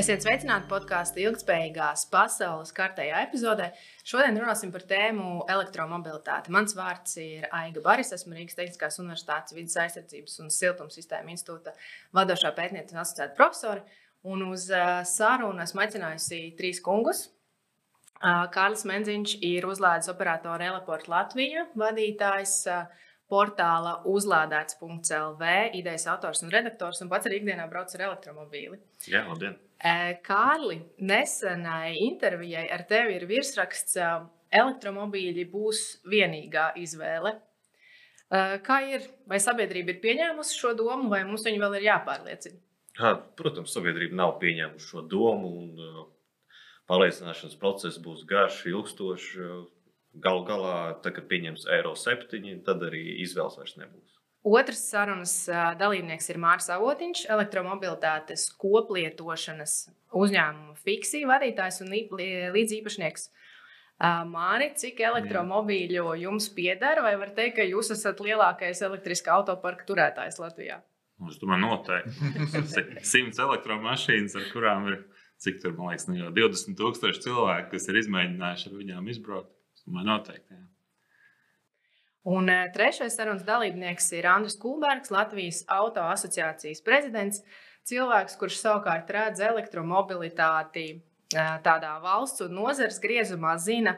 Esiet sveicināti podkāstu ilgspējīgās pasaules kārtējā epizodē. Šodien runāsim par tēmu elektromobilitāti. Mans vārds ir Aiga Baris, esmu Rīgas Tehniskās Universitātes vidus aizsardzības un siltumsistēma institūta vadošā pētniece un asociēta profesora. Un uz uh, sarunu esmu aicinājusi trīs kungus. Uh, Kārlis Menziņš ir uzlādes operatora Eleporta Latvija vadītājs uh, portāla uzlādēts.lv, idejas autors un redaktors, un pats arī ikdienā brauc ar elektromobīli. Jā, labdien! Kārli, nesenai intervijai ar tevi ir virsraksts Elektromobīļi būs vienīgā izvēle. Kā ir? Vai sabiedrība ir pieņēmusi šo domu, vai mums viņa vēl ir jāpārliecina? Ha, protams, sabiedrība nav pieņēmusi šo domu, un pārliecināšanas process būs garš, ilgstošs. Galu galā, tad, kad pieņems Eiro 7, tad arī izvēles vairs nebūs. Otrs sarunas dalībnieks ir Mārcis Avotiņš, elektromobilitātes koplietošanas uzņēmuma Fiksija vadītājs un līdziepašnieks. Māri, cik elektromobīļu jums pieder, vai var teikt, ka jūs esat lielākais elektriskā autoparka turētājs Latvijā? Nu, es domāju, noteikti. Simts elektromašīnas, ar kurām ir cik tur, man liekas, nu jau 20,000 cilvēku, kas ir izmēģinājuši ar viņām izbraukt. Es domāju, noteikti. Jā. Un eh, trešais sarunas dalībnieks ir Andris Kulbergs, Latvijas auto asociācijas prezidents. Cilvēks, kurš savukārt redz elektromobilitāti eh, tādā valsts un nozares griezumā, zina,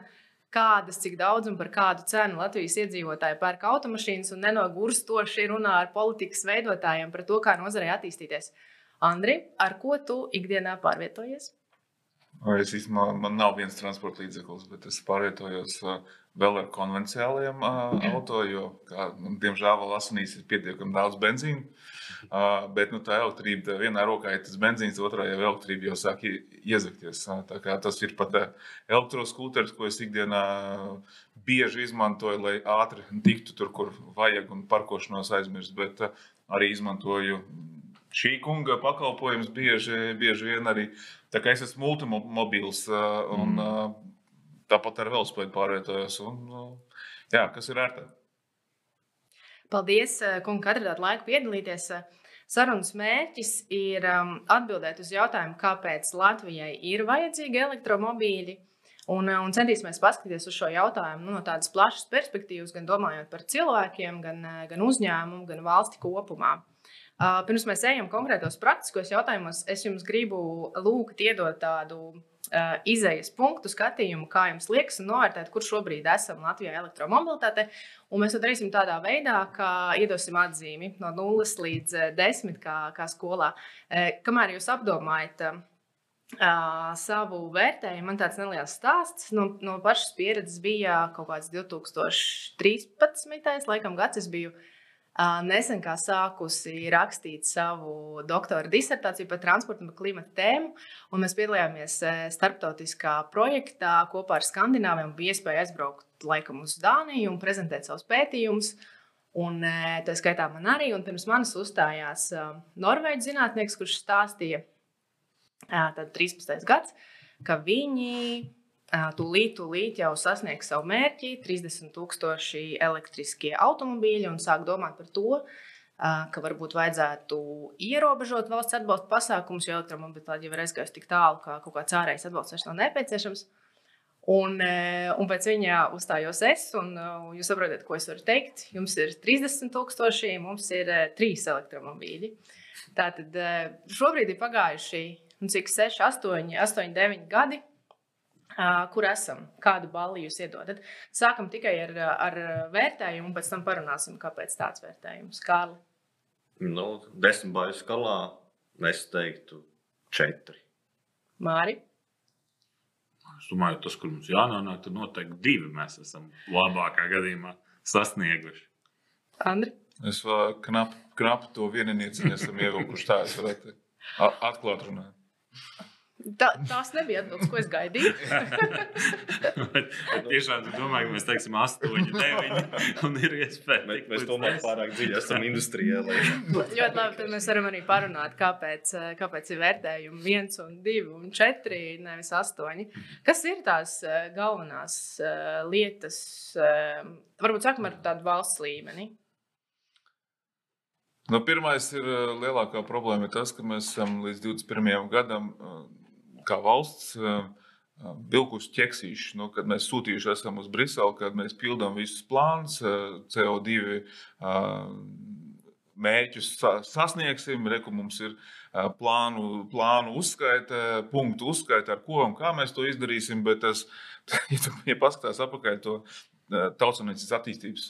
kādas, cik daudz un par kādu cenu Latvijas iedzīvotāji pērk automašīnas un nenogurstoši runā ar politikas veidotājiem par to, kā nozarei attīstīties. Andri, ar ko tu ikdienā pārvietojies? Es īstenībā man nav viens transporta līdzeklis, bet es pārvietojos vēl ar konvencionāliem auto, jo, kā, nu, diemžēl, vēl asinīs ir pietiekami daudz benzīna. Bet nu, tā elektrība, vienā rokā ir tas benzīns, otrā jau elektrība jau sāk iezakties. Tas ir pat elektroskūters, ko es ikdienā bieži izmantoju, lai ātri tiktu tur, kur vajag un parkošanos aizmirst. Bet arī izmantoju šī kunga pakalpojums bieži, bieži vien arī. Tā kā es esmu multimobils un mm. Tāpat ar velospēdu pārvietojos. Un, jā, kas ir ērtāk? Paldies, kungi, ka atradāt laiku piedalīties. Sarunas mērķis ir atbildēt uz jautājumu, kāpēc Latvijai ir vajadzīgi elektromobīļi. Un, un centīsimies paskatīties uz šo jautājumu nu, no tādas plašas perspektīvas, gan domājot par cilvēkiem, gan, gan uzņēmumu, gan valsti kopumā. Pirms mēs ejam konkrētos praktiskos jautājumos, es jums gribu lūgt iedot tādu uh, izējas punktu skatījumu, kā jums liekas, un novērtēt, kur šobrīd esam Latvijā elektromobilitāte. Un mēs to darīsim tādā veidā, ka iedosim atzīmi no 0 līdz 10, kā, kā skolā. Uh, kamēr jūs apdomājat, uh, savu vērtējumu. Man tāds neliels stāsts no, no pašas pieredzes bija kaut kāds 2013. Laikam, gads. Es biju nesen sākusi rakstīt savu doktora disertāciju par transporta un klimata tēmu. Un mēs piedalījāmies starptautiskā projektā kopā ar Skandināviem. Bija iespēja aizbraukt laikam uz Dāniju un prezentēt savus pētījumus. Un tā skaitā man arī, un pirms manis uzstājās Norvēģis zinātnieks, kurš stāstīja, tad 13. gads, ka viņi tūlīt, tūlīt jau sasniegs savu mērķi, 30,000 elektriskie automobīļi, un sāk domāt par to, ka varbūt vajadzētu ierobežot valsts atbalsta pasākumus, jo elektromobilitāte jau ir aizgājusi tik tālu, ka kaut kāds ārējais atbalsts vairs nav nepieciešams. Un, un pēc viņa uzstājos es, un jūs saprotat, ko es varu teikt. Jums ir 30,000, mums ir 3 elektromobīļi. Tātad šobrīd ir pagājuši nu, cik 6, 8, 8, 9 gadi kur esam, kādu balvu jūs iedodat. Sākam tikai ar, ar vērtējumu, pēc tam parunāsim, kāpēc tāds vērtējums. Kārli. Nu, desmit balvu skalā es teiktu četri. Māri. Es domāju, tas, kur mums jānonāk, tur noteikti divi mēs esam labākā gadījumā sasnieguši. Andri? Es vēl knapi knap to vieninieci esam ievilkuši tā, es varētu atklāt runāt. Tā, tās nebija atbildes, ko es gaidīju. Tiešām domāju, ka mēs teiksim, 8, 9. Un ir iespēja. Bet mēs tomēr pārāk dziļi esam industrijā. Lai... Ļoti labi. Tad mēs varam arī parunāt, kāpēc, kāpēc ir vērtējumi 1, un 2 un 4, nevis 8. Kas ir tās eh, galvenās eh, lietas? Eh, varbūt sākam ar tādu valsts līmeni. Nu, pirmais ir lielākā problēma ir tas, ka mēs esam līdz 21. gadam, kā valsts, uh, vilkuši ķeksīšu, nu, kad mēs sūtījuši esam uz Briselu, kad mēs pildām visus plānus, CO2 mērķus sasniegsim, reku mums ir plānu, plānu uzskaita, punktu uzskaita, ar ko un kā mēs to izdarīsim, bet tas, ja tu ja paskatās apakaļ to tautsāniecības attīstības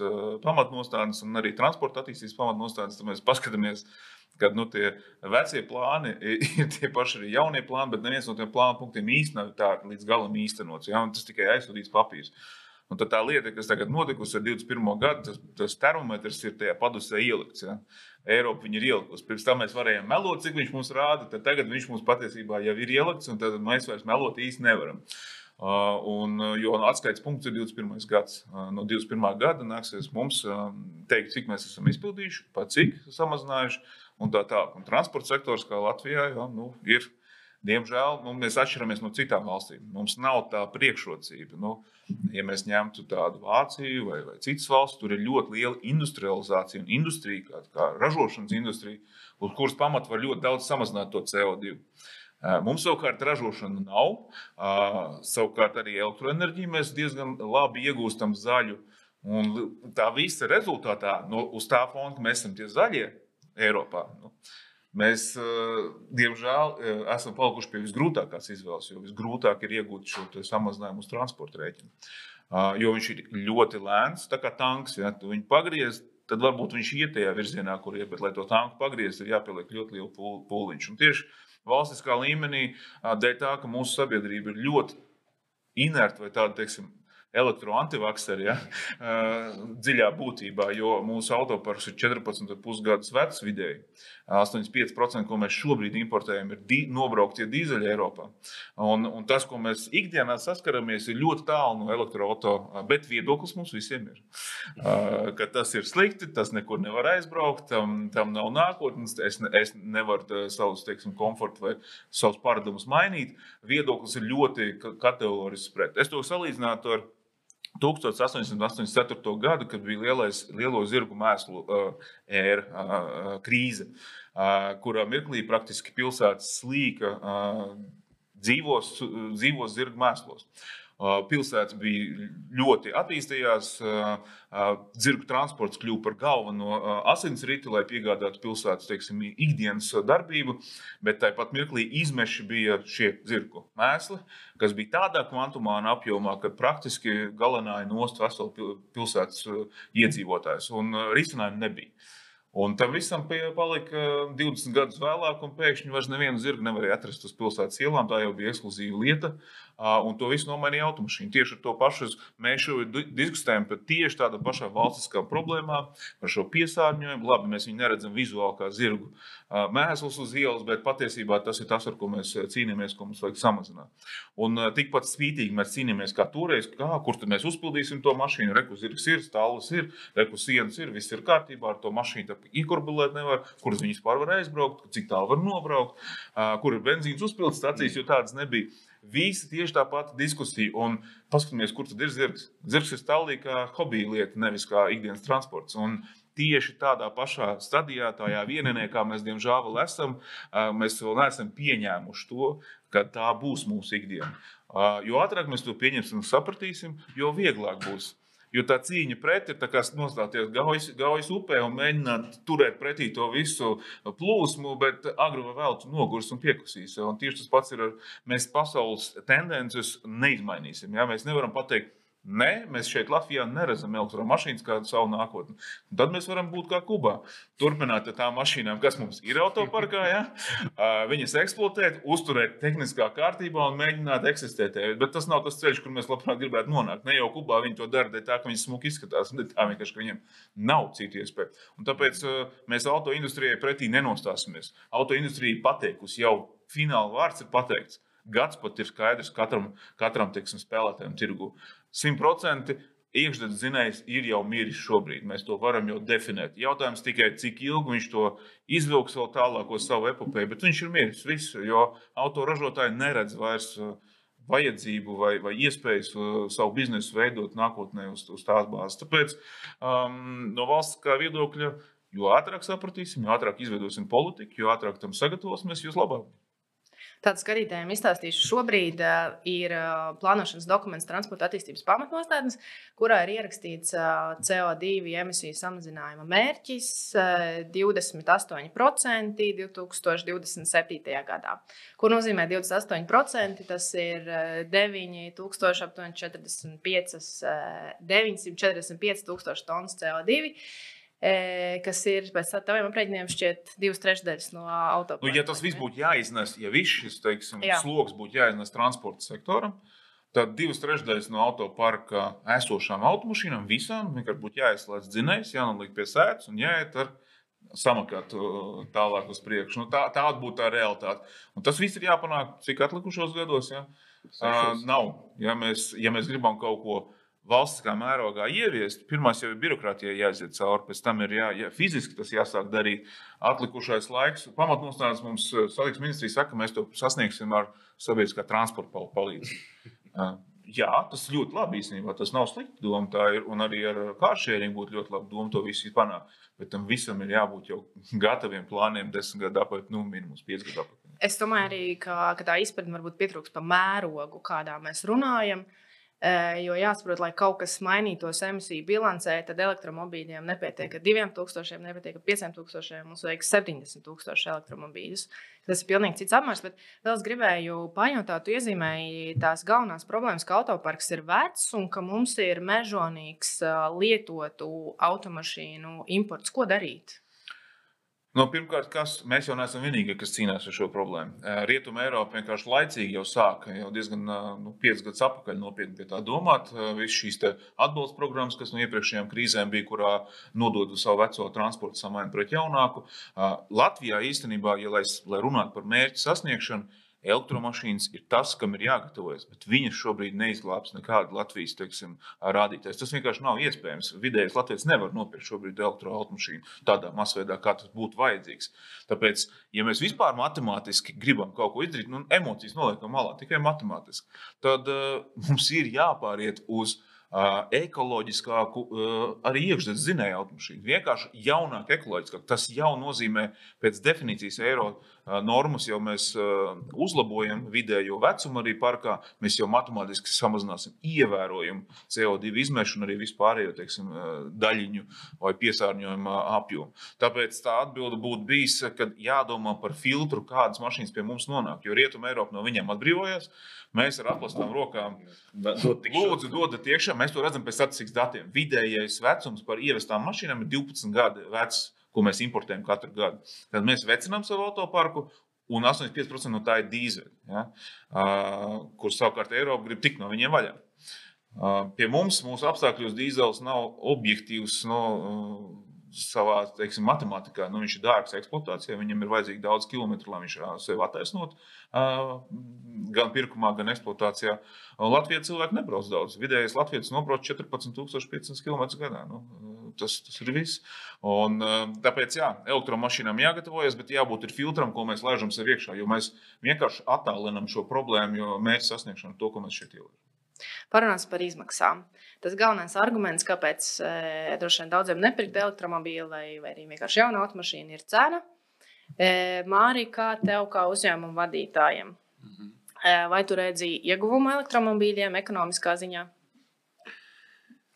pamatnostādnes un arī transporta attīstības pamatnostādnes, tad mēs paskatāmies, kad nu, tie vecie plāni ir tie paši arī jaunie plāni, bet neviens no tiem plānu punktiem īstenībā nav tā līdz galam īstenots. Ja? Tas tikai aizsūtīts papīrs. Un tad tā lieta, kas tagad notikusi ar 21. gadu, tas, tas termometrs ir tajā padusē ielikts. Ja? Eiropa ir ielikusi. Pirms tam mēs varējām melot, cik viņš mums rāda, tagad viņš mums patiesībā jau ir ielikts, un tad mēs vairs melot īsti nevaram. Uh, un, jo atskaites punkts ir 21. gads. Uh, no 21. gada nāksies mums uh, teikt, cik mēs esam izpildījuši, pa cik samazinājuši. Un tā tālāk. Transporta sektors, kā Latvijā, jā, nu, ir Diemžēl nu, mēs atšķiramies no citām valstīm. Mums nav tā priekšrocība. Nu, ja mēs ņemtu tādu Vāciju vai, vai citas valsts, tur ir ļoti liela industrializācija un industrija, kā, kā ražošanas industrija, uz kuras pamata var ļoti daudz samazināt to CO2. Mums savukārt ražošana nav. Savukārt arī elektroenerģiju mēs diezgan labi iegūstam zaļu. Un tā visa rezultātā, no, uz tā fona, ka mēs esam tie zaļie Eiropā, nu, Mēs, eh, diemžēl, eh, esam palikuši pie visgrūtākās izvēles, jo visgrūtāk ir iegūt šo samazinājumu uz transporta rēķina. Jo viņš ir ļoti lēns, tā kā tanks. Ja tu viņu pagriez, tad varbūt viņš iet tajā virzienā, kur iet, bet, lai to tanku pagrieztu, ir jāpieliek ļoti liela pūliņš. Un tieši valstiskā līmenī, dēļ tā, ka mūsu sabiedrība ir ļoti inerta vai tāda, teiksim, elektroantivakseri ja, dziļā būtībā, jo mūsu autoparks ir 14,5 gadus vecs vidēji. 85% ko mēs šobrīd importējam, ir di nobrauktie dīzeļi Eiropā. Un, un tas, ko mēs ikdienā saskaramies, ir ļoti tālu no elektroautorāta, bet viedoklis mums visiem ir. Ka tas ir slikti, tas nekur nevar aizbraukt, tam, tam nav nākotnes, es, es nevaru savus teiksim, komfortu vai savus paradumus mainīt. Viedoklis ir ļoti kategorisks pret. Es to salīdzinātu ar 1884. gadu, kad bija lielais, lielo zirgu mēslu uh, ēra, uh, krīze, uh, kurā mirklī praktiski pilsētas slīka uh, dzīvos, dzīvos zirgu mēslos. Uh, Pilsētas bija ļoti attīstījās, dzirgu transports kļuva par galveno asinsriti, lai piegādātu pilsētas teiksim, ikdienas darbību, bet tāpat mirklī izmeši bija šie dzirgu mēsli, kas bija tādā kvantumā un apjomā, ka praktiski galvenāja nost veselu pilsētas iedzīvotājus, un risinājumu nebija. Un tam visam palika 20 gadus vēlāk, un pēkšņi vairs nevienu zirgu nevarēja atrast uz pilsētas ielām. Tā jau bija ekskluzīva lieta. Un to visu nomainīja automašīna. Tieši ar to pašu mēs šobrīd diskutējam par tieši tādām pašām valstiskām problēmām, par šo piesārņojumu. Labi, mēs viņu neredzam vizuāli kā zirgu mēslus uz ielas, bet patiesībā tas ir tas, ar ko mēs cīnāmies, ko mums vajag samazināt. Un tikpat spītīgi mēs cīnāmies kā toreiz, kā, kur tad mēs uzpildīsim to mašīnu. Reku zirgs ir, stāvus ir, reku sienas ir, viss ir kārtībā ar to mašīnu. Iekurbilēt nevar, kuras viņas pār var aizbraukt, cik tālu var nobraukt, kur ir benzīns uzpildes stācijas, jo tādas nebija. Visi tieši tā pati diskusija. Un paskatīsimies, kur tad ir zirgs. Zirgs ir stāvīgi kā hobija lieta, nevis kā ikdienas transports. Un tieši tādā pašā stadijā, tajā vienībā, kā mēs diemžēl vēl esam, mēs vēl neesam pieņēmuši to, ka tā būs mūsu ikdiena. Jo ātrāk mēs to pieņemsim un sapratīsim, jo vieglāk būs. Jo tā cīņa pret ir nostāties gaujas, gaujas upē un mēģināt turēt pretī to visu plūsmu, bet agri vai vēl tu nogurs un piekusīs. Un tieši tas pats ir ar mēs pasaules tendences neizmainīsim. Ja? Mēs nevaram pateikt, Nē, mēs šeit Latvijā neredzam elektromašīnas kā savu nākotni. Un tad mēs varam būt kā Kubā. Turpināt ar tām mašīnām, kas mums ir autoparkā, ja? viņas eksploatēt, uzturēt tehniskā kārtībā un mēģināt eksistēt. Bet tas nav tas ceļš, kur mēs labprāt gribētu nonākt. Ne jau Kubā viņi to dara, tā ka viņi smuki izskatās, bet tā vienkārši, viņiem nav citu iespēju. Un tāpēc mēs autoindustrijai pretī nenostāsimies. Autoindustrija pateikusi jau fināla vārds ir pateikts. Gads pat ir skaidrs katram, katram teiksim, spēlētājam tirgu. 100% iekšzemes zinājums ir jau miris šobrīd. Mēs to varam jau definēt. Jautājums tikai, cik ilgi viņš to izvilks vēl tālāko savu epopeju, bet viņš ir miris. Visu, jo autoražotāji neredz vairs uh, vajadzību vai, vai iespējas uh, savu biznesu veidot nākotnē uz, uz tās bāzes. Tāpēc um, no valsts viedokļa jo ātrāk sapratīsim, jo ātrāk izveidosim politiku, jo ātrāk tam sagatavosimies, jo labāk. Tādu skatītājiem izstāstīšu, šobrīd uh, ir uh, plānošanas dokuments transporta attīstības pamatnostādnes, kurā ir ierakstīts uh, CO2 emisiju samazinājuma mērķis uh, 28% 2027. gadā. Ko nozīmē 28%? Tas ir uh, 9000, aptuveni 45, uh, 945 tūkstoši tonnas CO2 kas ir pēc taviem aprēķiniem šķiet divas trešdaļas no automašīnas. Nu, ja tas viss būtu jāiznes, ja viss šis teiksim, Jā. sloks būtu jāiznes transporta sektoram, tad divas trešdaļas no autoparka esošām automašīnām visām vienkārši būtu jāizslēdz dzinējs, jānoliek pie sēdes un jāiet ar samakāt tālāk uz priekšu. Nu, tā, tāda būtu tā realitāte. Un tas viss ir jāpanāk cik atlikušos gados. Ja? Uh, nav. Ja mēs, ja mēs gribam kaut ko valstiskā mērogā ieviest, pirmais jau ir birokrātijai jāiziet cauri, pēc tam ir jā, jā, fiziski tas jāsāk darīt. Atlikušais laiks, pamatnostādnes mums eh, satiksmes ministrija saka, ka mēs to sasniegsim ar sabiedriskā transporta palīdzību. Jā, tas ļoti labi īstenībā. Tas nav slikti doma. Tā ir. Un arī ar kāršēriņu būtu ļoti labi doma to visu panākt. Bet tam visam ir jābūt jau gataviem plāniem desmit gadu apgabalā, nu, minimums pieci gadu apgabalā. Es domāju, arī, ka, ka tā izpratne varbūt pietrūks par mērogu, kādā mēs runājam. Uh, Jo jāsaprot, lai kaut kas mainītos emisiju bilancē, tad elektromobīļiem nepietiek ar 2000, nepietiek ar 5000, mums vajag 70,000 elektromobīļus. Tas ir pilnīgi cits apmērs. Bet vēl es gribēju pajautāt, tu iezīmēji tās galvenās problēmas, ka autoparks ir vecs un ka mums ir mežonīgs lietotu automašīnu imports. Ko darīt? No, nu, pirmkārt, kas, mēs jau neesam vienīgie, kas cīnās ar šo problēmu. Rietuma Eiropa vienkārši laicīgi jau sāka, jau diezgan nu, piecus gadus atpakaļ nopietni pie tā domāt. Visas šīs atbalsta programmas, kas no iepriekšējām krīzēm bija, kurā nododu savu veco transportu samainu pret jaunāku. Latvijā īstenībā, ja lai, lai runātu par mērķu sasniegšanu, Elektromašīnas ir tas, kam ir jāgatavojas, bet viņas šobrīd neizglābs nekādu Latvijas teiksim, rādītājs. Tas vienkārši nav iespējams. Vidējais Latvijas nevar nopirkt šobrīd elektroautomašīnu tādā masveidā, kā tas būtu vajadzīgs. Tāpēc, ja mēs vispār matemātiski gribam kaut ko izdarīt, nu, emocijas noliekam malā, tikai matemātiski, tad uh, mums ir jāpāriet uz uh, ekoloģiskāku, arī iekšzemes zinēju automašīnu. Vienkārši jaunāk, ekoloģiskāk. Tas jau nozīmē, pēc definīcijas eiro normas jau mēs uzlabojam vidējo vecumu arī parkā. Mēs jau matemātiski samazināsim ievērojami CO2 izmešu un arī vispārējo teiksim, daļiņu vai piesārņojumu apjomu. Tāpēc tā atbilde būtu bijis, ka jādomā par filtru, kādas mašīnas pie mums nonāk. Jo Rietumē Eiropa no viņiem atbrīvojās. Mēs ar aplastām rokām lūdzu, dodat iekšā. Mēs to redzam pēc statistikas datiem. Vidējais vecums par ievestām mašīnām ir 12 gadi vecs, ko mēs importējam katru gadu. Tad mēs vecinām savu autoparku. Un 85% no tā ir dīzeļi, ja? uh, kurš savukārt Eiropa grib tikt no viņiem vaļā. Uh, pie mums, mūsu apstākļos, dīzelis nav objektīvs. No, uh, savā teiksim, matemātikā. Nu, viņš ir dārgs eksploatācijā, viņam ir vajadzīgi daudz kilometru, lai viņš sevi attaisnotu. Gan pirkumā, gan eksploatācijā. Latvijā cilvēki nebrauc daudz. Vidējais Latvijas nobrauc 14,500 km gadā. Nu, tas, tas ir viss. Un, tāpēc, jā, elektromašīnām jāgatavojas, bet jābūt filtram, ko mēs laižam sev iekšā. Jo mēs vienkārši attālinam šo problēmu, jo mērķa sasniegšanu to, ko mēs šeit ieliekam. Parunāsim par izmaksām. Tas galvenais arguments, kāpēc e, droši vien daudziem nepirkt elektromobīlu vai, vai arī vienkārši jaunu automašīnu, ir cena. E, Mārī, kā tev, kā uzņēmuma vadītājiem, mhm. e, vai tu redzi ieguvumu elektromobīļiem ekonomiskā ziņā?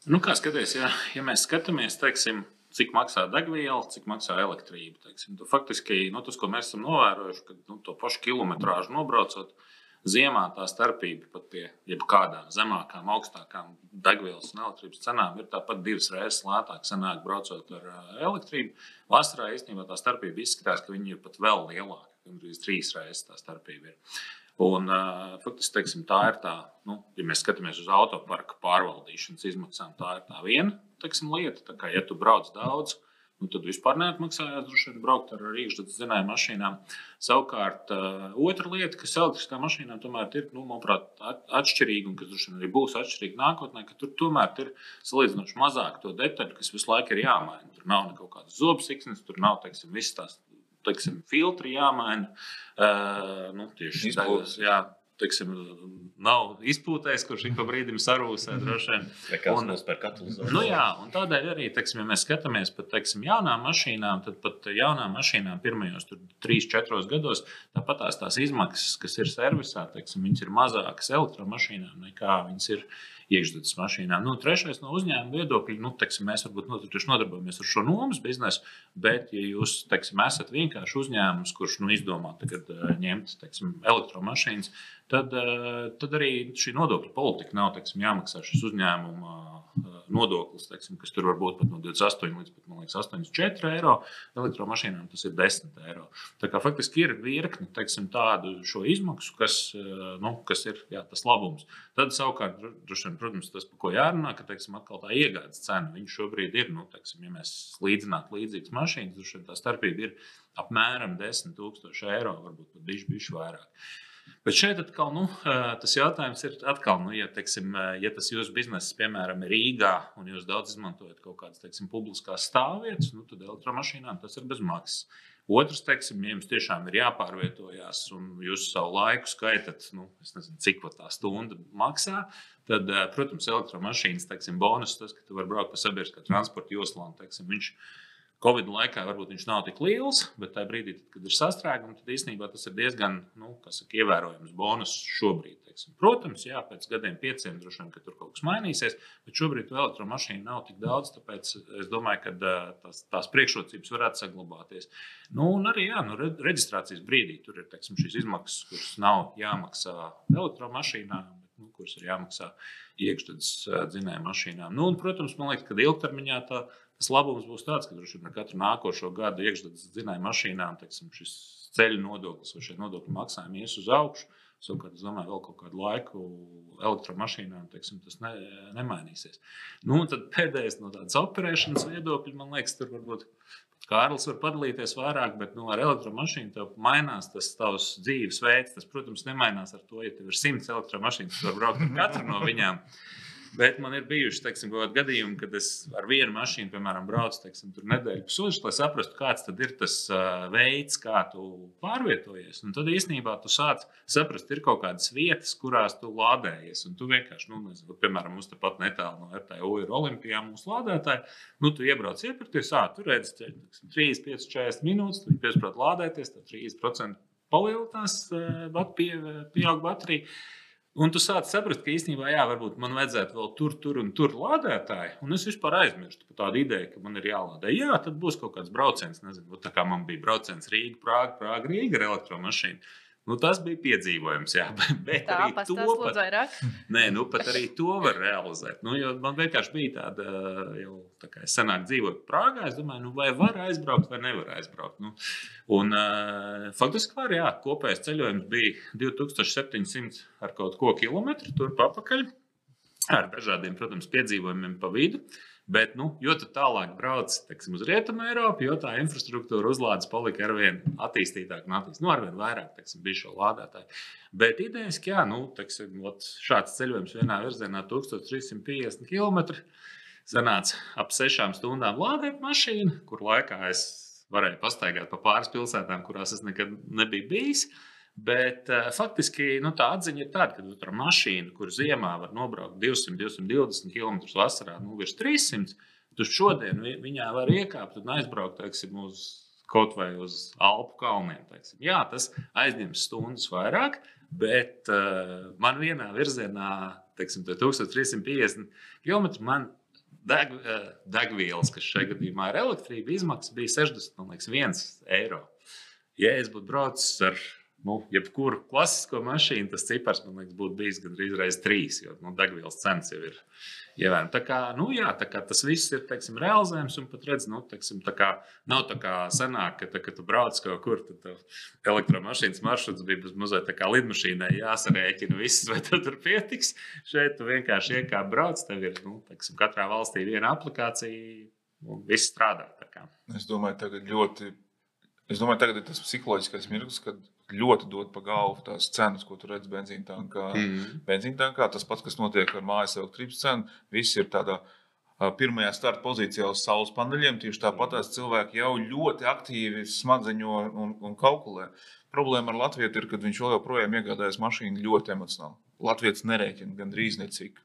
Nu, kā skaties, ja, ja mēs skatāmies, teiksim, cik maksā degviela, cik maksā elektrība. Teiksim, tu, faktiski nu, tas, ko mēs esam novērojuši, ka nu, to pašu kilometrāžu nobraucot, Ziemā tā starpība pat pie jebkādām zemākām, augstākām degvielas un elektrības cenām ir tāpat divas reizes lētāk sanāk braucot ar elektrību. Vasarā īstenībā tā starpība izskatās, ka viņi ir pat vēl lielāka. Gandrīz trīs reizes tā starpība ir. Un, faktiski teiksim, tā ir tā, nu, ja mēs skatāmies uz autoparka pārvaldīšanas izmaksām, tā ir tā viena teiksim, lieta. Tā kā, ja tu brauc daudz, nu, tad vispār neatmaksājās droši vien braukt ar iekšzemes dzinēju mašīnām. Savukārt, otra lieta, kas elektriskām mašīnām tomēr ir, nu, manuprāt, atšķirīga un kas droši vien arī būs atšķirīga nākotnē, ka tur tomēr ir salīdzinoši mazāk to detaļu, kas visu laiku ir jāmaina. Tur nav kaut kādas zobsiksnes, tur nav, teiksim, visas tās teiksim, filtri jāmaina. Uh, nu, tieši tādā veidā teiksim, nav izpūtējis, kurš ik pa brīdim sarūsē droši vien. Katalizatoriem? Nu, jā, un tādēļ arī, teiksim, ja mēs skatāmies pat teiksim, jaunām mašīnām, tad pat jaunām mašīnām pirmajos 3-4 gados tāpat tās, tās izmaksas, kas ir servisā, teiksim, viņas ir mazākas elektromašīnām nekā viņas ir iekšzemes mašīnām. Nu, trešais no uzņēmuma viedokļa, nu, teiksim, mēs varbūt nodarbojamies ar šo nomas biznesu, bet, ja jūs teiksim, esat vienkārši uzņēmums, kurš nu, izdomā tagad, uh, ņemt teiksim, elektromašīnas, tad, uh, tad arī šī nodokļu politika nav teiksim, jāmaksā šis uzņēmuma nodoklis, teiksim, kas tur var būt pat no 28 līdz pat, liekas, 84 eiro. Elektromašīnām tas ir 10 eiro. Tā kā faktiski ir virkni teiksim, tādu izmaksu, kas, nu, kas ir jā, tas labums. Tad savukārt, vien, protams, tas, par ko jārunā, ka teiksim, tā iegādes cena šobrīd ir, nu, teiksim, ja mēs līdzinātu līdzīgas mašīnas, tad tā starpība ir apmēram 10 000 eiro, varbūt pat bišķi vairāk. Bet šeit atkal, nu, tas jautājums ir, atkal, nu, ja, teiksim, ja tas jūsu bizness, piemēram, ir Rīgā, un jūs daudz izmantojat kaut kādas teiksim, publiskās stāvvietas, nu, tad elektromašīnām tas ir bez maksas. Otrs, teiksim, ja jums tiešām ir jāpārvietojās, un jūs savu laiku skaitat, nu, nezinu, cik tā stunda maksā, tad, protams, elektromašīnas teiksim, bonus tas, ka tu vari braukt pa sabiedriskā transporta joslām. Teiksim, viņš, Covid laikā varbūt viņš nav tik liels, bet tajā brīdī, tad, kad ir sastrēgumi, tad īstenībā tas ir diezgan nu, saka, ievērojams bonus šobrīd. Teiksim. Protams, jā, pēc gadiem, pieciem droši vien, ka tur kaut kas mainīsies, bet šobrīd elektromašīnu nav tik daudz. Tāpēc es domāju, ka tās, tās priekšrocības varētu saglabāties. Nu, un arī jā, nu, reģistrācijas brīdī tur ir teiksim, šīs izmaksas, kuras nav jāmaksā elektromašīnām, bet nu, kuras ir jāmaksā iekšzemes dzinēju mašīnām. Nu, un, protams, man liekas, ka ilgtermiņā tā Tas labums būs tāds, ka droši vien ar katru nākošo gadu iekšzemes dzinēju mašīnām teiksim, šis ceļu nodoklis vai šie nodokļu maksājumi ies uz augšu. Savukārt, es domāju, vēl kaut kādu laiku elektromašīnām teiksim, tas ne, nemainīsies. Nu, tad pēdējais no tādas operēšanas viedokļa, man liekas, tur varbūt Kārlis var padalīties vairāk, bet nu, ar elektromašīnu tev mainās tas tavs dzīvesveids. Tas, protams, nemainās ar to, ja tev ir simts elektromašīnas, tad var braukt ar katru no viņām. Bet man ir bijuši teiksim, gadījumi, kad es ar vienu mašīnu, piemēram, braucu teiksim, nedēļu pusotru, lai saprastu, kāds ir tas veids, kā tu pārvietojies. Un tad īstenībā tu sāc saprast, ir kaut kādas vietas, kurās tu lādējies. Un tu vienkārši, nu, nezinu, piemēram, mums tepat netālu no RTU ir Olimpijā mūsu lādētāji. Nu, tu iebrauc iepirkties, ah, tur redz, 3, 5, 40 minūtes, tu piesprāst lādēties, tad 30% palielinās, pie, pieaug baterija. Un tu sāc saprast, ka īstenībā, jā, varbūt man vajadzētu vēl tur, tur un tur lādētāju. Un es vispār aizmirstu par tādu ideju, ka man ir jālādē. Jā, tad būs kaut kāds brauciens, nezinu, tā kā man bija brauciens Rīga, Prāga, Prāga, Rīga ar elektromašīnu. Nu, tas bija piedzīvojums, jā, bet tā, arī to pat, vairāk. nē, nu, pat arī to var realizēt. Nu, man vienkārši bija tāda, jau tā kā es senāk dzīvoju Prāgā, es domāju, nu, vai var aizbraukt, vai nevar aizbraukt. Nu, un, uh, faktiski var, jā, kopējais ceļojums bija 2700 ar kaut ko kilometru tur papakaļ, ar dažādiem, protams, piedzīvojumiem pa vidu. Uh, Bet, nu, jo tālāk brauc teiksim, uz Rietumu Eiropu, jo tā infrastruktūra uzlādes palika ar vien attīstītāka un attīstītāka. Nu, ar vien vairāk teiksim, bija šo lādētāju. Bet idejaski, jā, nu, teiksim, šāds ceļojums vienā virzienā 1350 km. Sanāca ap sešām stundām lādēt mašīnu, kur laikā es varēju pastaigāt pa pāris pilsētām, kurās es nekad nebiju bijis. Uh, Bet uh, faktiski nu, tā atziņa ir tāda, ka tu ar mašīnu, kur ziemā var nobraukt 200, 220 km, vasarā nu, virs 300, tu šodien vi viņā var iekāpt un aizbraukt teiksim, uz kaut vai uz Alpu kalniem. Teiksim. Jā, tas aizņems stundas vairāk, bet uh, man vienā virzienā, teiksim, 1350 km, man deg, uh, degvielas, kas šajā gadījumā ir elektrība, izmaksas bija 61 eiro. Ja es būtu braucis ar nu, jebkuru klasisko mašīnu, tas cipars man liekas, būtu bijis gandrīz reizes trīs, jo nu, degvielas cenas jau ir ievērojami. Tā kā, nu, jā, tā kā tas viss ir teiksim, realizējams, un pat redz, nu, teiksim, tā kā, nav tā kā senāk, ka, tā, kad tu brauc kaut kur, tad elektromašīnas maršruts bija bez mazliet tā kā lidmašīnai jāsarēķina viss, vai tu tur pietiks. Šeit tu vienkārši iekāp brauc, tev ir, nu, teiksim, katrā valstī viena aplikācija, un viss strādā. Es domāju, tagad ļoti, es domāju, tagad ir tas psiholoģiskais mirklis, kad ļoti dod pa galvu tās cenas, ko tu redz benzīna tankā. Mm. Benzīna tankā tas pats, kas notiek ar mājas elektrības cenu, viss ir tādā pirmajā starta pozīcijā uz saules paneļiem. Tieši tāpat cilvēki jau ļoti aktīvi smadzeņo un, un kalkulē. Problēma ar Latviju ir, ka viņš joprojām iegādājas mašīnu ļoti emocionāli. Latvijas nerēķina gandrīz necik.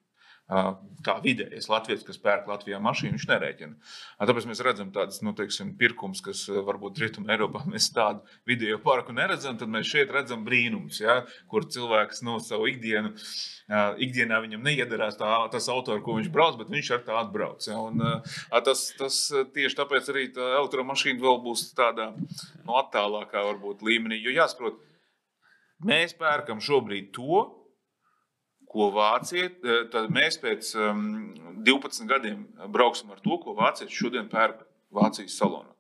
Tā vidējais Latvijas, kas pērk Latvijā mašīnu, viņš nerēķina. Tāpēc mēs redzam tādas nu, teiksim, pirkums, kas varbūt Rietumē, Eiropā mēs tādu video parku neredzam. Tad mēs šeit redzam brīnums, ja, kur cilvēks no nu, savu ikdienu. Ikdienā viņam neiedarās tā, tas auto, ar ko viņš brauc, bet viņš ar tā atbrauc. Ja, un, tas, tas tieši tāpēc arī tā elektromašīna vēl būs tādā no nu, attālākā varbūt, līmenī. Jo jāsaprot, mēs pērkam šobrīd to, ko vāciet, eh, tad mēs pēc um, 12 gadiem brauksim ar to, ko vācieši šodien pērk Vācijas salonā.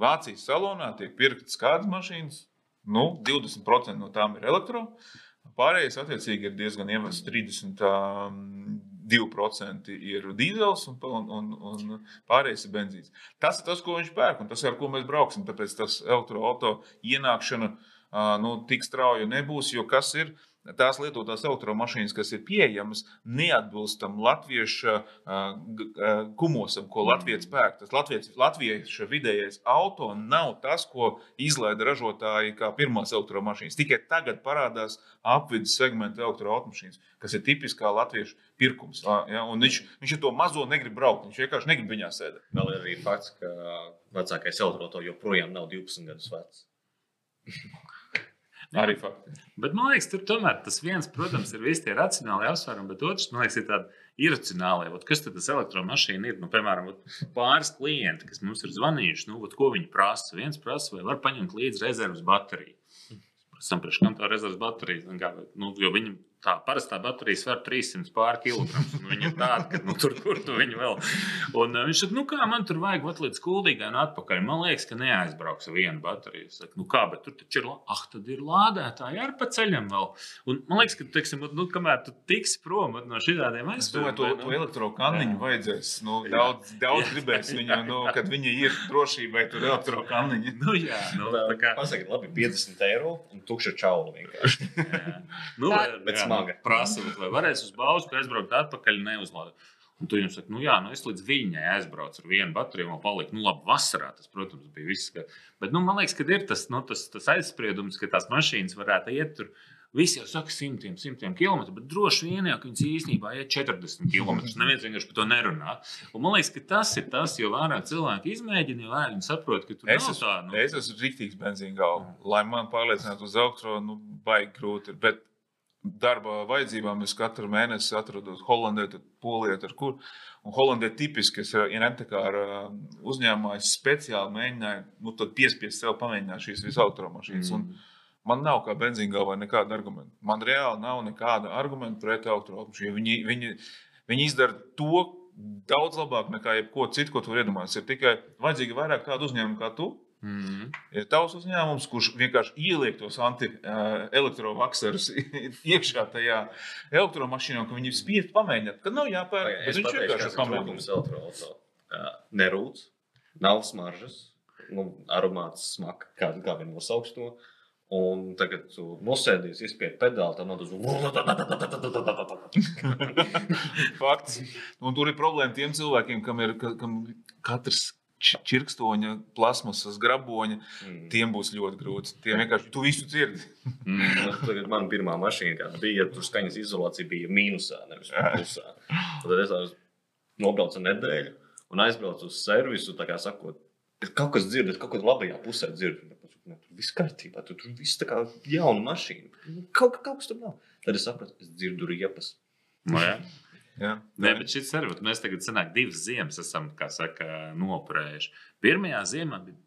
Vācijas salonā tiek pirktas kādas mašīnas, nu, 20% no tām ir elektro, pārējais attiecīgi ir diezgan ievests 32% um, ir dīzels un, un, un pārējais ir benzīns. Tas ir tas, ko viņš pērk, un tas ir ar ko mēs brauksim. Tāpēc tas elektroautorāta ienākšana nu, tik strauja nebūs, jo kas ir? Tās lietotās elektromašīnas, kas ir pieejamas, neatbilstam latviešu kumosam, ko Latvijas pērk. Tas latviešu vidējais auto nav tas, ko izlaida ražotāji kā pirmās elektromašīnas. Tikai tagad parādās apvidus segmenta elektroautomašīnas, kas ir tipiskā latviešu pirkums. Ja? Viņš, viņš ar to mazo negrib braukt, viņš vienkārši negrib viņā sēdēt. Vēl ir arī fakts, ka vecākais elektroautorāts joprojām nav 12 gadus vecs. Arī fakti. Bet man liekas, tur tomēr tas viens, protams, ir visi tie racionāli apsvērumi, bet otrs, man liekas, ir tāds iracionāli. Kas tad tas elektromašīna ir? Nu, piemēram, pāris klienti, kas mums ir zvanījuši, nu, ot, ko viņi prasa. Viens prasa, vai var paņemt līdzi rezerves bateriju. Priekš kam tā rezerves baterija, nu, jo viņi Tā parastā baterija sver 300 pār kilogramus. Viņa ir tāda, ka nu, tur, kur tu viņu vēl. Un uh, viņš saka, nu kā man tur vajag vat līdz kuldīgai un atpakaļ. Man liekas, ka neaizbrauks ar vienu bateriju. Es saku, nu kā, bet tur taču ir, ah, tad ir lādētāji ar pa ceļam vēl. Un man liekas, ka, teiksim, nu, kamēr tu tiksi prom no šādiem aizstāvjiem. To, to nu, elektrokaniņu vajadzēs. Nu, daudz, daudz gribēs viņam, nu, kad viņi ir drošībai, tur elektrokaniņi. Nu, jā, nu, tā kā. Pasakiet, labi, 50 eiro un tukša čaula vienkārši. nu, bet, jā smaga. Prasa, vai varēs uz Bausku aizbraukt atpakaļ, neuzlādēt. Un tu viņam saki, nu jā, nu es līdz viņai aizbraucu ar vienu bateriju, man palika, nu labi, vasarā tas, protams, bija viss. Ka... Bet, nu, man liekas, ka ir tas, nu, tas, tas aizspriedums, ka tās mašīnas varētu iet tur. Visi jau saka, simtiem, simtiem kilometru, bet droši vien jau viņas īstenībā ir 40 km. Neviens vienkārši par to nerunā. Un man liekas, ka tas ir tas, jo vairāk cilvēki izmēģina, jo vairāk viņi saprot, ka tur es nav tā. Nu... Es esmu rīktīgs benzīna galva. Lai man pārliecinātu uz augstu, nu, baigi grūti. Bet darba vajadzībām es katru mēnesi atrodos Holandē, tad Polijā, tur kur. Un Holandē tipiski, es ja Rentekāra uzņēmumā es speciāli mēģināju, nu, piespiest sev pamēģināt šīs visas automašīnas. Mm. Man nav kā benzīna vai nekāda argumenta. Man reāli nav nekāda argumenta pret automašīnu. Viņi, viņi, viņi izdara to daudz labāk nekā jebko citu, ko tu iedomājies. Ir tikai vajadzīgi vairāk tādu uzņēmumu kā tu, Mm -hmm. Ir tavs uzņēmums, kurš vienkārši ieliek tos anti-elektrovakserus iekšā tajā elektromašīnā, ka viņi spiež pamēģināt, ka nav jāpērk. Es viņš vienkārši pamēģinās elektroautorātu. Nerūc, nav smaržas, nu, aromāts smaka, kā, kā viņi nosauks to. Un tagad tu nosēdies, izspied pedāli, tad nodas Fakts. Un tur ir problēma tiem cilvēkiem, kam ir kam katrs čirkstoņa, plasmasas graboņa, mm. tiem būs ļoti grūti. Tie vienkārši tu visu dzirdi. mm. Tagad man pirmā mašīna, bija, tur skaņas izolācija bija mīnusā, nevis plusā. Tad es nobraucu nedēļu un aizbraucu uz servisu, tā kā sakot, kaut kas dzirdat, kaut ko labajā pusē dzirdat. Ne, tur viss kārtībā, tur, tur viss tā kā jauna mašīna. Kaut, kaut kas tur nav. Tad es sapratu, es dzirdu riepas. No, jā. Jā, Nē, bet šis ir. Mēs tagad sanāk, divas ziemas esam saka, noprējuši. Pirmajā ziemā bija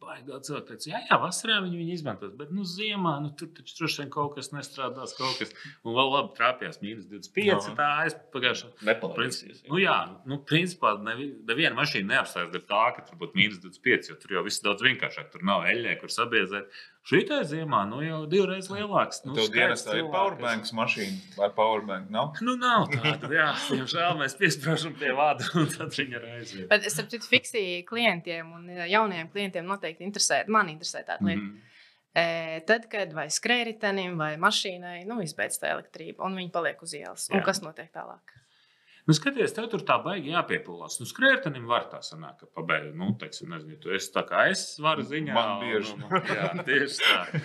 cilvēku, kas teica, jā, jā, vasarā viņi viņu izmantos, bet nu, ziemā nu, tur taču droši vien kaut kas nestrādās. Kaut kas. Un vēl labi trāpījās mīnus 25. No. Tā aizpagājušā. Nepalaidīsies. Nu, jā, nu, principā nevi, neviena mašīna neapstājas dēļ tā, ka tur būtu mīnus 25, jo tur jau viss daudz vienkāršāk. Tur nav eļļē, kur sabiezēt. Šī tā ziemā nu, jau divreiz lielāks. Nu, Tev dienas tā ir powerbanks mašīna vai powerbank? Nav? Nu, nav tāda. Jā, diemžēl mēs piesprāžam pie vāda un tad viņa ir aiziet. Bet es saprotu, fiksi klientiem un jaunajiem klientiem noteikti interesē, man interesē tāda lieta. Mm -hmm. E, tad, kad vai skrējēji vai mašīnai nu, izbeidz tā elektrība, un viņi paliek uz ielas, un kas notiek tālāk? Nu, skaties, tev tur tā baigi jāpiepūlās. Nu, skrējēji var tā sanākt, ka pabeigts. Nu, teiksim, nezinu, tu esi tā kā es varu ziņā. Man bieži. Un, un, jā, tieši tā.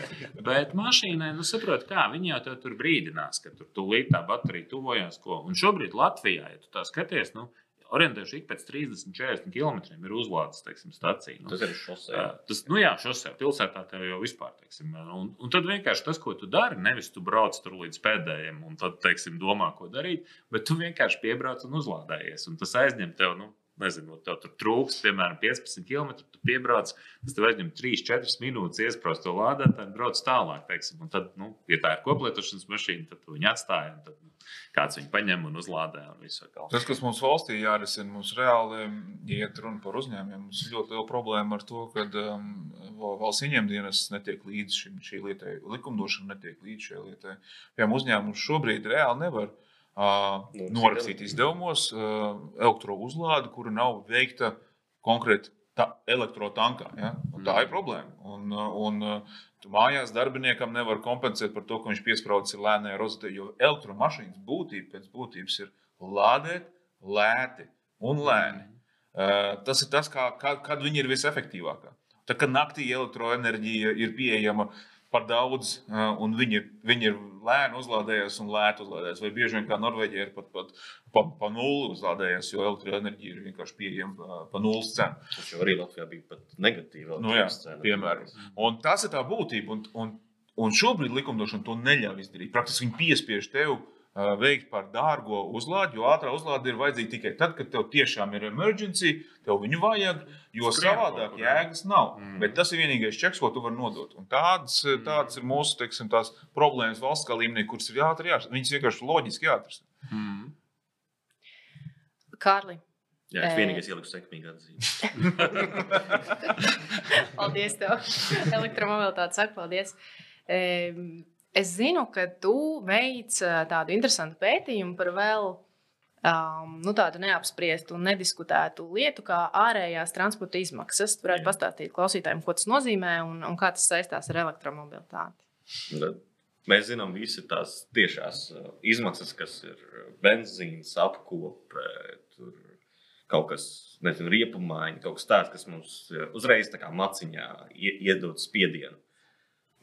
Bet mašīnai, nu, saprot, kā viņi jau tur brīdinās, ka tur tūlīt tā baterija tuvojās. Ko. Un šobrīd Latvijā, ja tu tā skaties, nu, orientējuši ik pēc 30, 40 km ir uzlādes stacija. Nu, Tas ir šosē. tas, nu jā, šosē, pilsētā tev jau vispār. Teiksim, un, un tad vienkārši tas, ko tu dari, nevis tu brauc tur līdz pēdējiem un tad, teiksim, domā, ko darīt, bet tu vienkārši piebrauc un uzlādējies. Un tas aizņem tev. Nu, nezinu, tev tur trūks, piemēram, 15 km. Tu piebrauc, tas tev aizņem 3-4 minūtes, iesprāst to lādētāju un brauc tālāk. Teiksim. Un tad, nu, ja tā ir koplietošanas mašīna, tad tu viņu atstāji. Tad, nu, kāds viņu paņem un uzlādē. Un tas, kas mums valstī jārisina, mums reāli, iet runa par uzņēmumiem, mums ir ļoti liela problēma ar to, ka um, valsts ieņemdienas netiek līdz šim, šī lietai, likumdošana netiek līdz šai lietai. Piemēram, uzņēmums šobrīd reāli nevar uh, norakstīt izdevumos uh, elektrouzlādi, kura nav veikta konkrēti elektrotankā. Ja? Un tā ir mm. problēma. Un, un, mājās darbiniekam nevar kompensēt par to, ka viņš piesprādzis lēnai rozetē, jo elektromašīnas būtība pēc būtības ir lādēt lēti un lēni. Uh, tas ir tas, kā, kad, viņi ir visefektīvākā. Tā kā naktī elektroenerģija ir pieejama par daudz, un viņi, viņi ir lēni uzlādējies un lēti uzlādējies. Vai bieži vien kā Norvēģija ir pat, pat pa, pa nulli uzlādējies, jo elektroenerģija ir vienkārši pieejama pa, pa nulles cenu. Tas jau arī Latvijā bija pat negatīva nu, jā, cena. Piemēram. Un tas ir tā būtība. Un, un, un šobrīd likumdošana to neļauj izdarīt. Praktiski viņi piespiež tevi veikt par dārgo uzlādi, jo ātrā uzlāde ir vajadzīga tikai tad, kad tev tiešām ir emergency, tev viņu vajag, jo Skrien savādāk kaut, jēgas nav. Mm. Bet tas ir vienīgais čeks, ko tu vari nodot. Un tādas, mm. tādas ir mūsu teiksim, problēmas valsts līmenī, kuras ir jāatrod. Jā, viņas vienkārši loģiski jāatrast. Mm. Kārli. Jā, tas vienīgais ieliks sekmīgi atzīme. paldies tev. Elektromobilitāte saka paldies. Um, Es zinu, ka tu veic tādu interesantu pētījumu par vēl um, nu, tādu neapspriestu un nediskutētu lietu, kā ārējās transporta izmaksas. Tu varētu pastāstīt klausītājiem, ko tas nozīmē un, un kā tas saistās ar elektromobilitāti. Mēs zinām, visas tās tiešās izmaksas, kas ir benzīns, apkope, kaut kas, nezinu, riepumaiņa, kaut kas tāds, kas mums uzreiz tā kā maciņā iedod spiedienu.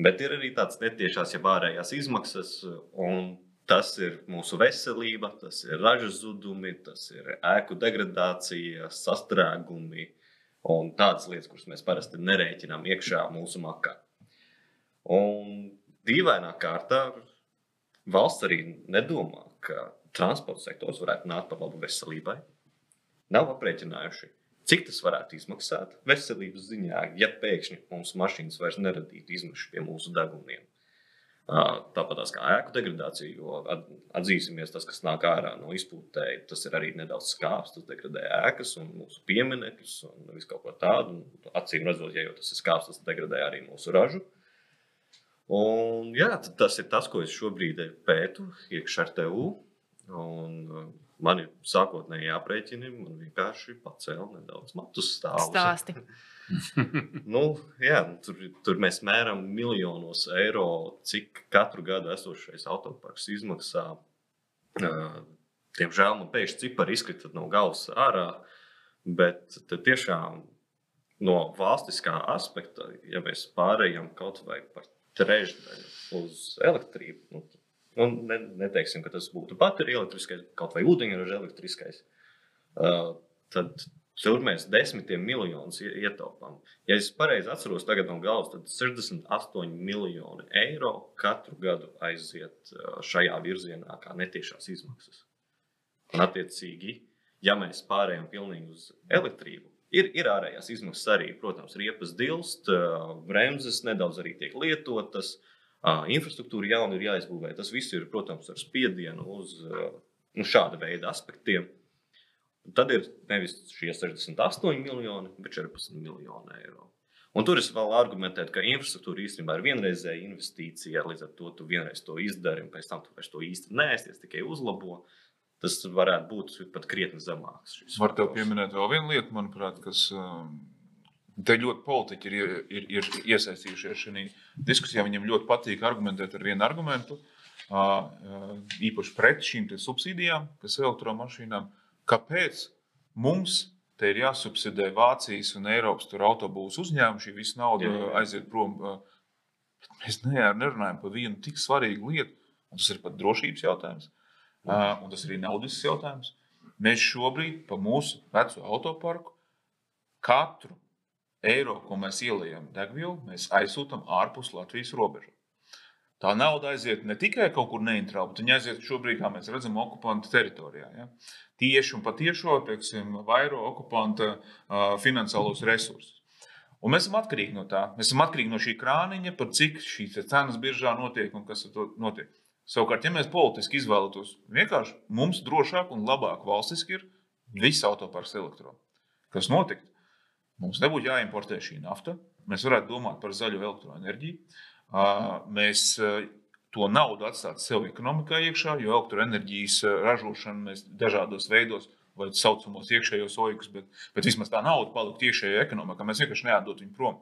Bet ir arī tādas netiešās, ja ārējās izmaksas, un tas ir mūsu veselība, tas ir ražas zudumi, tas ir ēku degradācija, sastrēgumi un tādas lietas, kuras mēs parasti nerēķinām iekšā mūsu makā. Un dīvainā kārtā valsts arī nedomā, ka transporta sektors varētu nākt par labu veselībai. Nav aprēķinājuši, Cik tas varētu izmaksāt veselības ziņā, ja pēkšņi mums mašīnas vairs neradītu izmešus pie mūsu deguniem? Tāpat kā ēku degradācija, jo atzīsimies, tas, kas nāk ārā no izpūtēji, tas ir arī nedaudz skāps. Tas degradē ēkas un mūsu pieminekļus un visu kaut ko tādu. Acīm redzot, ja jau tas ir skāps, tas degradē arī mūsu ražu. Un, jā, tas ir tas, ko es šobrīd pētu iekšā ar TU. Un, Man ir sākotnēji jāprēķina, man vienkārši pacēla nedaudz matus stāvus. Stāsti. nu, jā, tur, tur mēs mēram miljonos eiro, cik katru gadu esošais autoparks izmaksā. Uh, diemžēl man pēkšņi cipari izkrita no galvas ārā, bet tiešām no valstiskā aspekta, ja mēs pārējām kaut vai par trešdaļu uz elektrību, nu, Nu, ne, neteiksim, ka tas būtu baterija elektriskais, kaut vai ūdeņraža elektriskais. Uh, tad tur mēs desmitiem miljonus ietaupām. Ja es pareizi atceros tagad no galvas, tad 68 miljoni eiro katru gadu aiziet uh, šajā virzienā kā netiešās izmaksas. Un, attiecīgi, ja mēs pārējām pilnīgi uz elektrību, ir, ir ārējās izmaksas arī. Protams, riepas dilst, uh, bremzes nedaudz arī tiek lietotas. Uh, infrastruktūra jauna ir jāizbūvē. Tas viss ir, protams, ar spiedienu uz nu, šāda veida aspektiem. Tad ir nevis šie 68 miljoni, bet 14 miljoni eiro. Un tur es vēl argumentēju, ka infrastruktūra īstenībā ir vienreizēja investīcija. Līdz ar to tu vienreiz to izdari, un pēc tam tu vairs to īsti neēsties, tikai uzlabo. Tas varētu būt pat krietni zemāks. Var te pieminēt vēl vienu lietu, manuprāt, kas. Um Te ļoti politiķi ir, ir, ir iesaistījušies šajā diskusijā. Viņiem ļoti patīk argumentēt ar vienu argumentu. īpaši pret šīm subsīdijām, kas ir elektromašīnām. Kāpēc mums te ir jāsubsidē Vācijas un Eiropas autobūvas uzņēmumi, šī visa nauda jā, jā. aiziet prom? Mēs nerunājam par vienu tik svarīgu lietu, un tas ir pat drošības jautājums, un tas ir arī naudas jautājums. Mēs šobrīd pa mūsu veco autoparku katru eiro, ko mēs ielējam degvielu, mēs aizsūtām ārpus Latvijas robežas. Tā nauda aiziet ne tikai kaut kur neintraukti, viņa aiziet šobrīd, kā mēs redzam, okupantu teritorijā. Ja? Tieši un patiešo, teiksim, vairo okupanta uh, finansiālos resursus. Un mēs esam atkarīgi no tā. Mēs esam atkarīgi no šī krāniņa, par cik šīs cenas biržā notiek un kas ar to notiek. Savukārt, ja mēs politiski izvēlētos vienkārši mums drošāk un labāk valstiski ir viss autoparks elektronisks. Kas notiktu? Mums nebūtu jāimportē šī nafta. Mēs varētu domāt par zaļo elektroenerģiju. Mēs to naudu atstātu sev ekonomikā iekšā, jo elektroenerģijas ražošana mēs dažādos veidos vai saucamos iekšējos oikus, bet, bet vismaz tā nauda paliktu iekšējā ekonomikā. Mēs vienkārši neatdot viņu prom.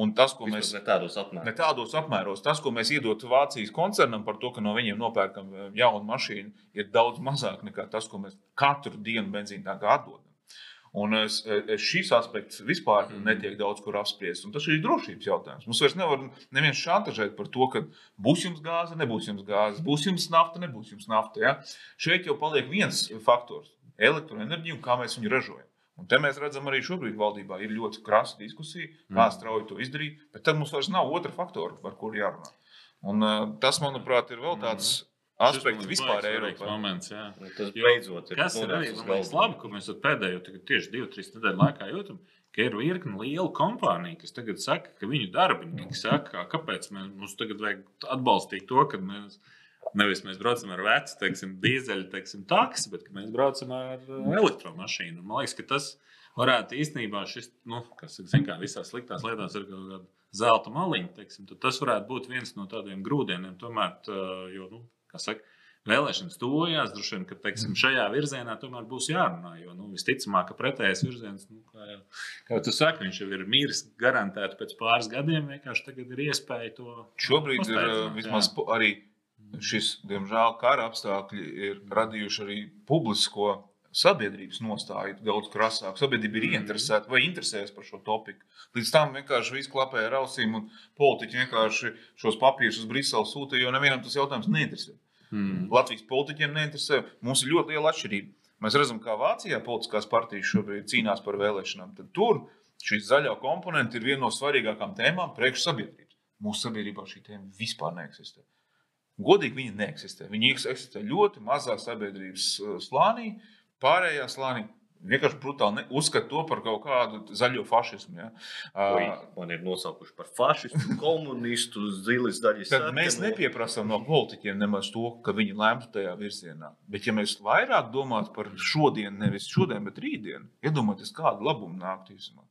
Un tas, ko Vismaz mēs ne tādos apmēros. Ne tādos apmēros. Tas, ko mēs iedotu Vācijas koncernam par to, ka no viņiem nopērkam jaunu mašīnu, ir daudz mazāk nekā tas, ko mēs katru dienu benzīnu tā kā atdodam. Un es, es šīs aspekts vispār mm. netiek daudz kur apspriests. Tas ir drošības jautājums. Mums vairs nevar neviens šantažēt par to, ka būs jums gāze, nebūs jums gāze, būs jums nafta, nebūs jums nafta. Ja? Šeit jau paliek viens faktors - elektroenerģija un kā mēs viņu ražojam. Un te mēs redzam, arī šobrīd valdībā ir ļoti krasa diskusija, kā mm. strauji to izdarīt, bet tad mums vairs nav otra faktora, par kuru jārunā. Un, uh, tas, manuprāt, ir vēl mm. tāds mm. Aspekts vispār Eiropā. Moments, jā. Nu, tas beidzot ir. Kas ir arī liekas, labi, ko mēs pēdējo tieši 2-3 nedēļu laikā jūtam, ka ir virkni liela kompānija, kas tagad saka, ka viņu darbinieki saka, kāpēc mēs, mums tagad vajag atbalstīt to, ka mēs Nevis mēs braucam ar vecu, teiksim, dīzeļu, teiksim, taksi, bet mēs braucam ar uh, elektromašīnu. Man liekas, ka tas varētu īstenībā šis, nu, kas zin, kā visās sliktās lietās ir kaut kāda zelta maliņa, teiksim, tad tas varētu būt viens no tādiem grūdieniem. Tomēr, jo, nu, saka, vēlēšanas tuvojās, droši vien, ka teiksim, šajā virzienā tomēr būs jārunā. Jo nu, visticamāk, ka pretējais virziens, nu, kā, jau, kā tu saki, viņš jau ir mīris garantēti pēc pāris gadiem. Vienkārši tagad ir iespēja to. Šobrīd ir vismaz jā. arī šis, diemžēl, kara apstākļi ir radījuši arī publisko sabiedrības nostāju daudz krasāk. Sabiedrība ir mhm. ieinteresēta vai interesējas par šo topiku. Līdz tam vienkārši viss klapēja ar ausīm, un politiķi vienkārši šos papīrus uz Briseles sūtīja, jo nevienam tas jautājums neinteresē. Mm. Latvijas politiķiem neinteresē. Mums ir ļoti liela atšķirība. Mēs redzam, kā Vācijā politiskās partijas šobrīd cīnās par vēlēšanām. Tad tur šī zaļā komponente ir viena no svarīgākajām tēmām priekš sabiedrības. Mūsu sabiedrībā šī tēma vispār neeksistē. Godīgi viņi neeksistē. Viņi eksistē ļoti mazā sabiedrības uh, slānī, pārējā slānī. Vienkārši brutāli uzskata to par kaut kādu zaļo fašismu. Ja. Oi, man ir nosaukuši par fašistu, komunistu, zilas daļas. Tad mēs nepieprasām no politiķiem nemaz to, ka viņi lemtu tajā virzienā. Bet, ja mēs vairāk domātu par šodienu, nevis šodien, bet rītdienu, iedomājieties, kādu labumu nāktu īstenībā.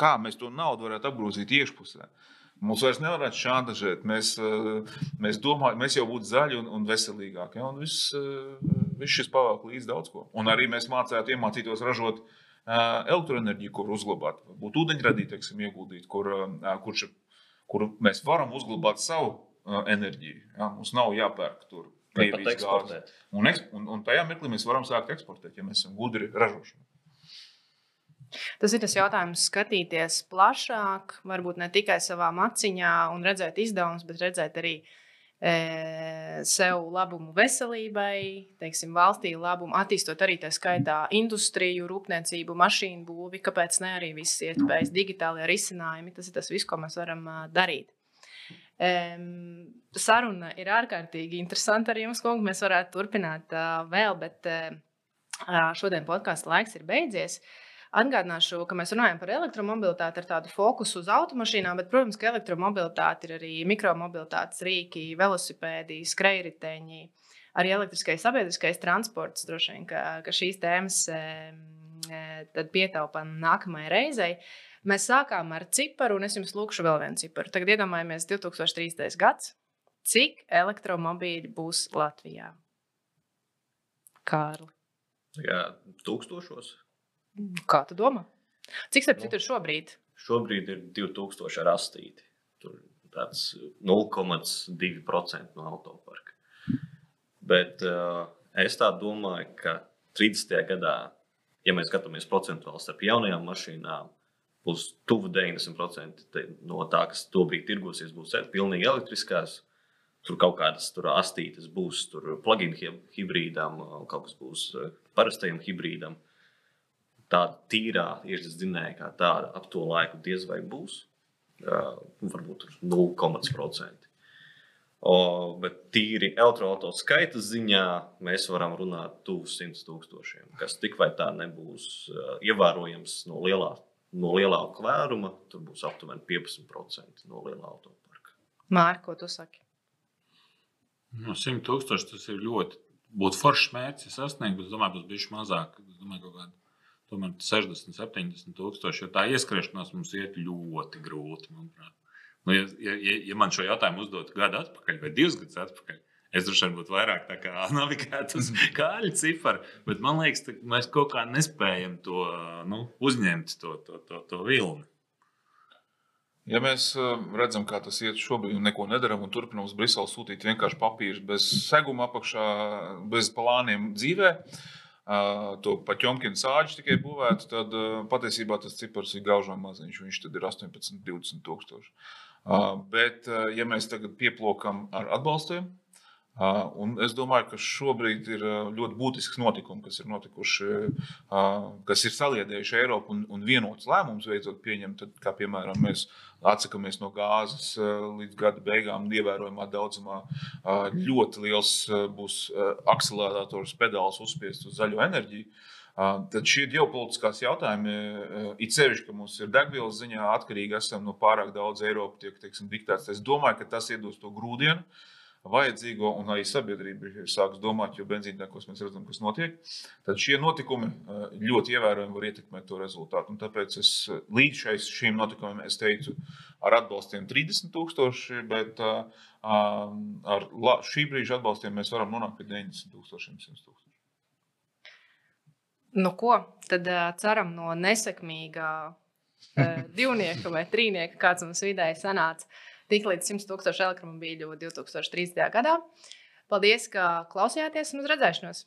Kā mēs to naudu varētu apgrozīt iekšpusē. Mums vairs nevarētu šantažēt. Mēs, mēs domājam, mēs jau būtu zaļi un, un veselīgāki. Ja? Un viss, viss šis pavēl līdz daudz ko. Un arī mēs mācētu, iemācītos ražot uh, elektroenerģiju, kur uzglabāt, būtu ūdeņradī, teiksim, ieguldīt, kur, uh, kur, kur mēs varam uzglabāt savu uh, enerģiju. Ja? Mums nav jāpērk tur. Un, un, un tajā mirklī mēs varam sākt eksportēt, ja mēs esam gudri ražošanā. Tas ir tas jautājums, skatīties plašāk, varbūt ne tikai savā maciņā un redzēt izdevumus, bet redzēt arī e, sev labumu veselībai, teiksim, valstī labumu, attīstot arī tā skaitā industriju, rūpniecību, mašīnu būvi, kāpēc ne arī visas iespējas, digitālajie risinājumi. Tas ir tas viss, ko mēs varam darīt. Um, saruna ir ārkārtīgi interesanta ar jums, kungi. Mēs varētu turpināt uh, vēl, bet uh, šodien podkāstu laiks ir beidzies. Uh, Atgādināšu, ka mēs runājam par elektromobilitāti ar tādu fokusu uz automašīnām, bet, protams, ka elektromobilitāte ir arī mikromobilitātes rīki, velosipēdi, skrejriteņi, arī elektriskais sabiedriskais transports. Droši vien, ka, ka šīs tēmas e, pietaupām nākamajai reizei. Mēs sākām ar ciparu, un es jums lūkšu vēl vienu ciparu. Tagad iedomājamies 2030. gads. Cik elektromobīļi būs Latvijā? Kārli. Jā, tūkstošos. Kā tu domā? Cik starp citu ir šobrīd? Šobrīd ir 2000 rastīti. Tur tāds 0,2% no autoparka. Bet uh, es tā domāju, ka 30. gadā, ja mēs skatāmies procentuāli starp jaunajām mašīnām, būs tuvu 90% no tā, kas tobrīd tirgosies, būs pilnīgi elektriskās. Tur kaut kādas tur astītes būs, tur plug-in hibrīdām, kaut kas būs parastajam hibrīdam. Tāda tīrā iekšzemes dzinēja, kā tāda ap to laiku diez vai būs. Uh, varbūt 0,5%. O, bet tīri elektroautorāta skaita ziņā mēs varam runāt tuvu 100 tūkstošiem, kas tik vai tā nebūs uh, ievērojams no lielā, no lielāka vēruma. Tur būs aptuveni 15% no lielā autoparka. Mārko, ko tu saki? No 100 tūkstoši tas ir ļoti. Būtu foršs mērķis, ja sasniegtu, bet es domāju, būs bijis mazāk. Es domāju, kaut kādā tomēr 60, 70 tūkstoši. Jo tā ieskriešanās mums iet ļoti grūti. Manuprāt. Nu, ja, ja, ja man šo jautājumu uzdot gadu atpakaļ vai divus gadus atpakaļ, es droši vien būtu vairāk navigēts uz kāļu ciparu. Bet man liekas, ka mēs kaut kā nespējam to nu, uzņemt, to, to, to, to vilni. Ja mēs redzam, kā tas iet šobrīd, un neko nedarām, un turpinām uz Briselu sūtīt vienkārši papīrus bez seguma apakšā, bez plāniem dzīvē, uh, to paķomkinu sāģi tikai būvētu, tad patiesībā tas cipars ir gaužām maziņš. Viņš tad ir 18, 20 tūkstoši. Bet, ja mēs tagad pieplokam ar atbalstiem, Un es domāju, ka šobrīd ir ļoti būtisks notikums, kas ir notikuši, kas ir saliedējuši Eiropu un, un vienots lēmums beidzot pieņemt. Tad, kā piemēram, mēs atsakāmies no gāzes līdz gada beigām, ievērojamā daudzumā ļoti liels būs akcelerators pedāls uzspiest uz zaļo enerģiju. Tad šie ģeopolitiskās jautājumi, it sevišķi, ka mums ir degvielas ziņā atkarīgi esam no pārāk daudz Eiropas tiek teiksim, diktēts. Es domāju, ka tas iedos to grūdienu vajadzīgo, un arī sabiedrība ir sākusi domāt, jo benzīnēkos mēs redzam, kas notiek. Tad šie notikumi eh, ļoti ievērojami var ietekmēt to rezultātu. Un tāpēc es eh, līdz šai, šīm notikumiem es teicu, ar atbalstiem 30 tūkstoši, bet uh, ar šī brīža atbalstiem mēs varam nonākt pie 90 tūkstošiem, 100 tūkstošiem. Nu, ko tad ceram no nesekmīgā divnieka vai trīnieka, kāds mums vidēji sanāca? Tik līdz 100 tūkstošu elektromobīļu 2030. gadā. Paldies, ka klausījāties un uz redzēšanos!